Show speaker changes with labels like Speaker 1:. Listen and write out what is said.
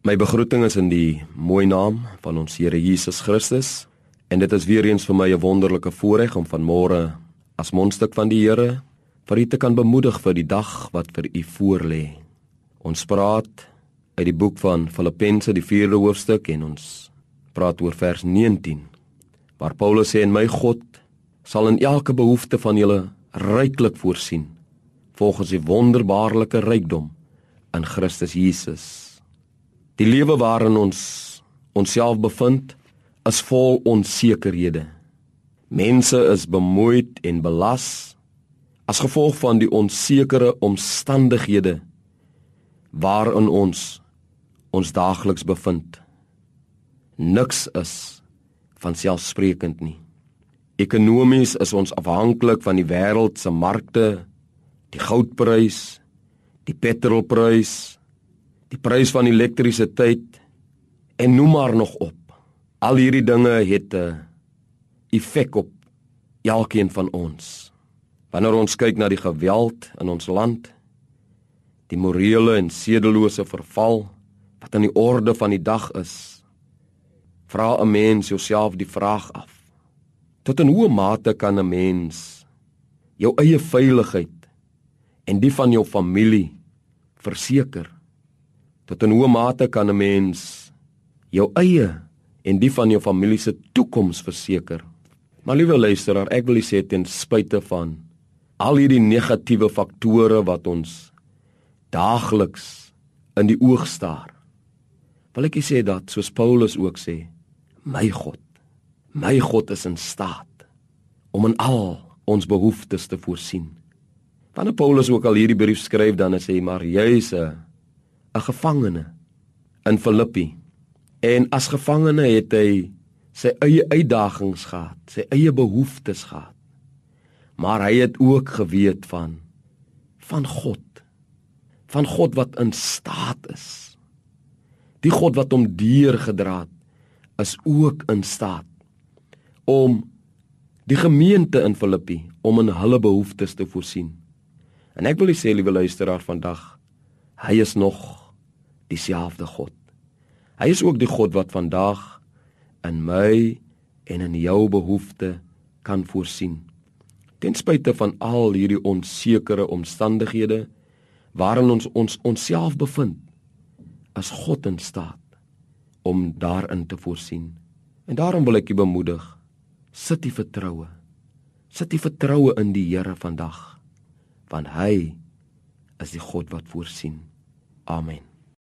Speaker 1: My begroeting is in die mooi naam van ons Here Jesus Christus en dit is weer eens vir my 'n wonderlike voorreg om vanmôre as mondstuk van die Here vir u te kan bemoedig vir die dag wat vir u voorlê. Ons praat uit die boek van Filippense die 4de hoofstuk en ons praat oor vers 19 waar Paulus sê en my God sal in elke behoefte van julle ryklik voorsien volgens die wonderbaarlike rykdom in Christus Jesus. Die lewe waarin ons onsself bevind is vol onsekerhede. Mense is bemoeid en belas as gevolg van die onsekere omstandighede waarin ons ons daagliks bevind. Niks is van selfsprekend nie. Ekonomies is ons afhanklik van die wêreld se markte, die goudprys, die petrolprys, die prys van elektrisiteit en noem maar nog op. Al hierdie dinge het 'n effek op elkeen van ons. Wanneer ons kyk na die geweld in ons land, die morele en sedelose verval wat aan die orde van die dag is, vra 'n mens jouself die vraag af: Tot in hoe mate kan 'n mens jou eie veiligheid en die van jou familie verseker? Tot in hoe mate kan 'n mens jou eie en die van jou familie se toekoms verseker? Maar liewe luisteraar, ek wil sê ten spyte van al hierdie negatiewe faktore wat ons daagliks in die oog staar. Wil ek sê dat soos Paulus ook sê, my God, my God is in staat om in al ons behoeftes te voorsien. Wanneer Paulus ook al hierdie brief skryf, dan sê hy maar jy's 'n 'n gevangene in Filippi. En as gevangene het hy sy eie uitdagings gehad, sy eie behoeftes gehad. Maar hy het ook geweet van van God. Van God wat in staat is. Die God wat hom deurgedra het, is ook in staat om die gemeente in Filippi om in hulle behoeftes te voorsien. En ek wil sê liewe luisteraar vandag, hy is nog dieselfde God. Hy is ook die God wat vandag in my en in jou behoefte kan voorsien. Ten spyte van al hierdie onsekere omstandighede waarin ons ons onsself bevind, is God in staat om daarin te voorsien. En daarom wil ek u bemoedig, sit die vertroue. Sit die vertroue in die Here vandag, want hy is die God wat voorsien. Amen.